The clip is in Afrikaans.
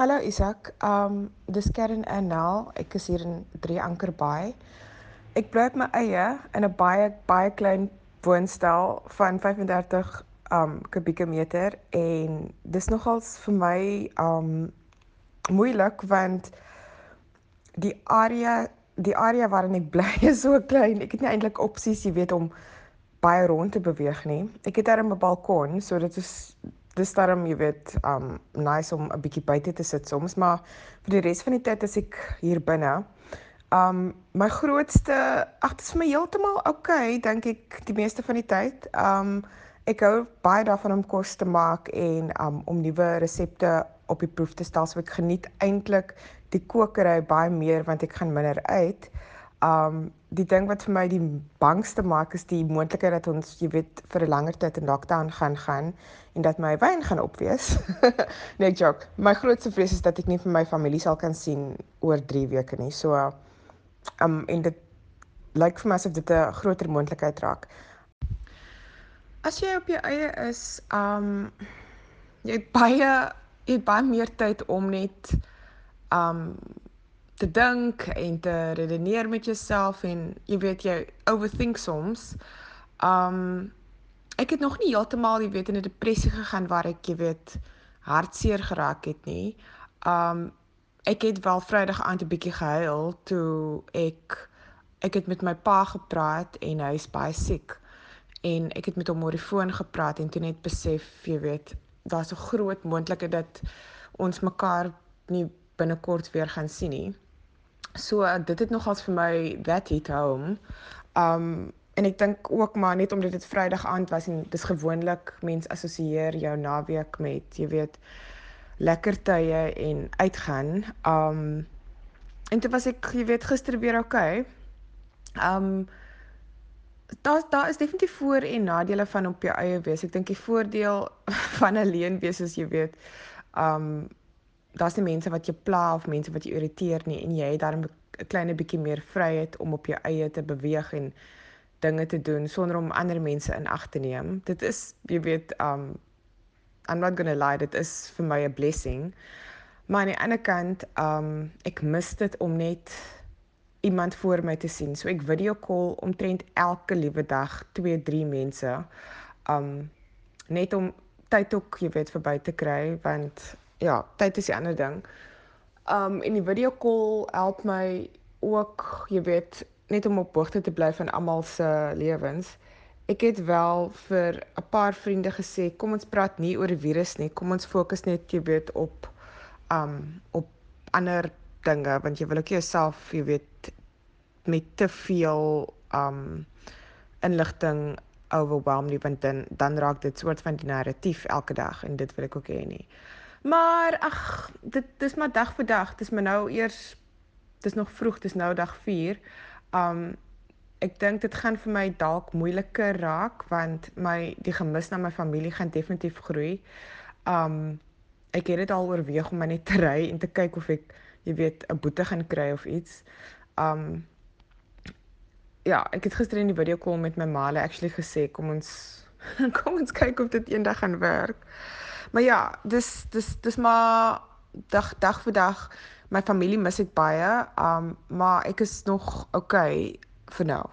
Hallo Isak. Um dis Karen Anel. Ek is hier in Drie Anker Bay. Ek bly op my eie in 'n baie baie klein woonstel van 35 um kubieke meter en dis nogals vir my um moeilik want die area die area waarin ek bly is so klein. Ek het nie eintlik opsies, jy weet, om baie rond te beweeg nie. Ek het daar 'n balkon, so dit is dis daarom jy weet um nice om 'n bietjie buite te sit soms, maar vir die res van die tyd is ek hier binne. Um my grootste ag dit is vir my heeltemal okay, dink ek die meeste van die tyd. Um ek hou baie daarvan om kos te maak en um om nuwe resepte op die proef te stel. So ek geniet eintlik die kokery baie meer want ek gaan minder uit. Um die ding wat vir my die bangste maak is die moontlikheid dat ons, jy weet, vir 'n langer tyd in lockdown gaan gaan en dat my wyn gaan opwees. nee, joke. My grootste vrees is dat ek nie vir my familie sal kan sien oor 3 weke nie. So um en dit lyk vir my asof dit 'n groter moontlikheid raak. As jy op jou eie is, um jy het baie jy het baie meer tyd om net um te dink en te redeneer met jouself en jy weet jy overthink soms. Um ek het nog nie heeltemal jy weet in 'n depressie gegaan waar ek jy weet hartseer geraak het nie. Um ek het wel Vrydag aand 'n bietjie gehuil toe ek ek het met my pa gepraat en hy is baie siek en ek het met hom oor die foon gepraat en toe net besef jy weet daar's 'n groot moontlikheid dat ons mekaar nie binnekort weer gaan sien nie. So dit het nogals vir my that hit home. Um en ek dink ook maar net omdat dit Vrydag aand was en dis gewoonlik mens assosieer jou naweek met jy weet lekker tye en uitgaan. Um en dit was ek jy weet gister weer okay. Um daar daar is definitief voor en nadele van op jou eie wees. Ek dink die voordeel van alleen wees is jy weet um daar's nie mense wat jou pla of mense wat jou irriteer nie en jy het dan 'n klein bietjie meer vryheid om op jou eie te beweeg en dinge te doen sonder om ander mense in ag te neem. Dit is jy weet um I'm not going to lie, dit is vir my 'n blessing. Maar aan die ander kant um ek mis dit om net iemand voor my te sien. So ek video call omtrent elke liewe dag 2, 3 mense. Um net om tyd ook, jy weet, verby te kry want ja, tyd is 'n ander ding. Um en die video call help my ook, jy weet, net om op hoogte te bly van almal se lewens. Ek het wel vir 'n paar vriende gesê, kom ons praat nie oor die virus nie. Kom ons fokus net, jy weet, op um op ander dinge want jy wil ook jouself, jy weet, met te veel um inligting overwhelm nie want dan dan raak dit soort van die narratief elke dag en dit wil ek ook hê nie. Maar ag, dit dis maar dag vir dag. Dis maar nou eers dis nog vroeg, dis nou dag 4. Um ek dink dit gaan vir my dalk moeiliker raak want my die gemis na my familie gaan definitief groei. Um ek het dit al oorweeg om my net te ry en te kyk of ek jy weet 'n boete gaan kry of iets. Um ja, ek het gister in die video call met my ma actually gesê kom ons kom ons kyk of dit eendag gaan werk. Maar ja, dis dis dis maar dag dag vir dag my familie mis ek baie, um maar ek is nog okay vir nou.